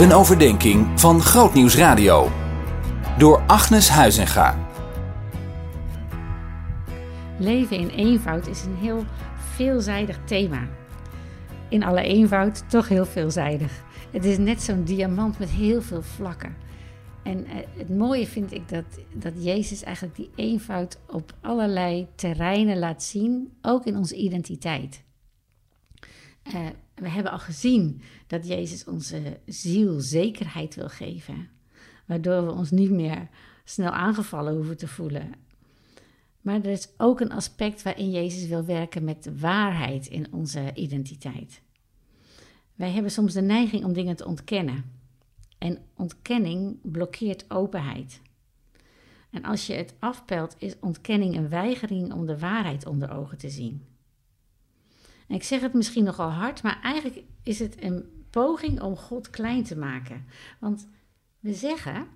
Een overdenking van Grootnieuws Radio. Door Agnes Huizinga. Leven in eenvoud is een heel veelzijdig thema. In alle eenvoud toch heel veelzijdig. Het is net zo'n diamant met heel veel vlakken. En eh, het mooie vind ik dat, dat Jezus eigenlijk die eenvoud op allerlei terreinen laat zien, ook in onze identiteit. Uh, we hebben al gezien dat Jezus onze ziel zekerheid wil geven, waardoor we ons niet meer snel aangevallen hoeven te voelen. Maar er is ook een aspect waarin Jezus wil werken met waarheid in onze identiteit. Wij hebben soms de neiging om dingen te ontkennen. En ontkenning blokkeert openheid. En als je het afpelt, is ontkenning een weigering om de waarheid onder ogen te zien. Ik zeg het misschien nogal hard, maar eigenlijk is het een poging om God klein te maken. Want we zeggen,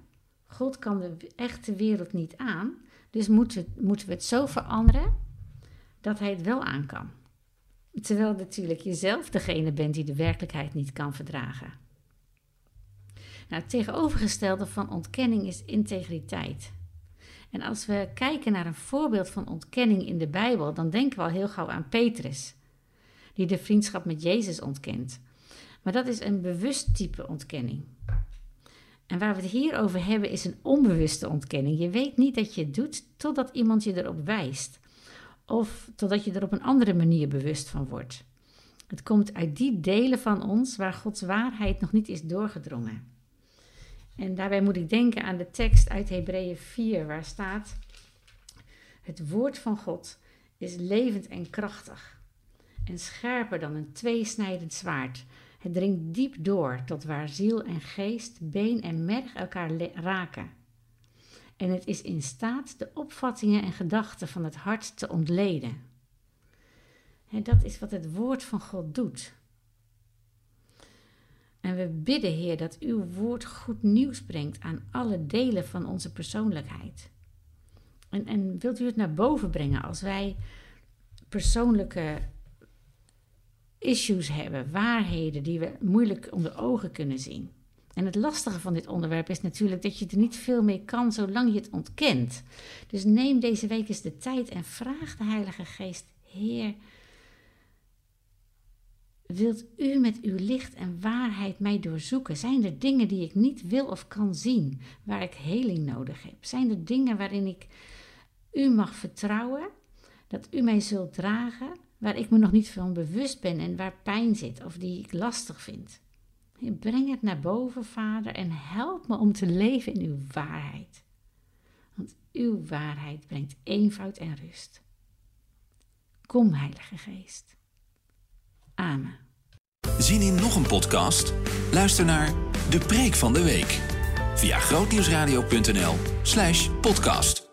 God kan de echte wereld niet aan, dus moeten, moeten we het zo veranderen dat hij het wel aan kan. Terwijl natuurlijk jezelf degene bent die de werkelijkheid niet kan verdragen. Nou, het tegenovergestelde van ontkenning is integriteit. En als we kijken naar een voorbeeld van ontkenning in de Bijbel, dan denken we al heel gauw aan Petrus die de vriendschap met Jezus ontkent. Maar dat is een bewust type ontkenning. En waar we het hier over hebben is een onbewuste ontkenning. Je weet niet dat je het doet totdat iemand je erop wijst. Of totdat je er op een andere manier bewust van wordt. Het komt uit die delen van ons waar Gods waarheid nog niet is doorgedrongen. En daarbij moet ik denken aan de tekst uit Hebreeën 4, waar staat: Het woord van God is levend en krachtig en scherper dan een tweesnijdend zwaard. Het dringt diep door tot waar ziel en geest, been en merg elkaar raken. En het is in staat de opvattingen en gedachten van het hart te ontleden. En dat is wat het woord van God doet. En we bidden, Heer, dat uw woord goed nieuws brengt aan alle delen van onze persoonlijkheid. En, en wilt u het naar boven brengen als wij persoonlijke issues hebben, waarheden die we moeilijk onder ogen kunnen zien. En het lastige van dit onderwerp is natuurlijk dat je er niet veel mee kan zolang je het ontkent. Dus neem deze week eens de tijd en vraag de Heilige Geest: Heer, wilt u met uw licht en waarheid mij doorzoeken? Zijn er dingen die ik niet wil of kan zien, waar ik heling nodig heb? Zijn er dingen waarin ik u mag vertrouwen, dat u mij zult dragen? Waar ik me nog niet van bewust ben en waar pijn zit of die ik lastig vind. Breng het naar boven, Vader, en help me om te leven in uw waarheid. Want uw waarheid brengt eenvoud en rust. Kom, Heilige Geest. Amen. Zien in nog een podcast? Luister naar De Preek van de Week via grootnieuwsradio.nl/podcast.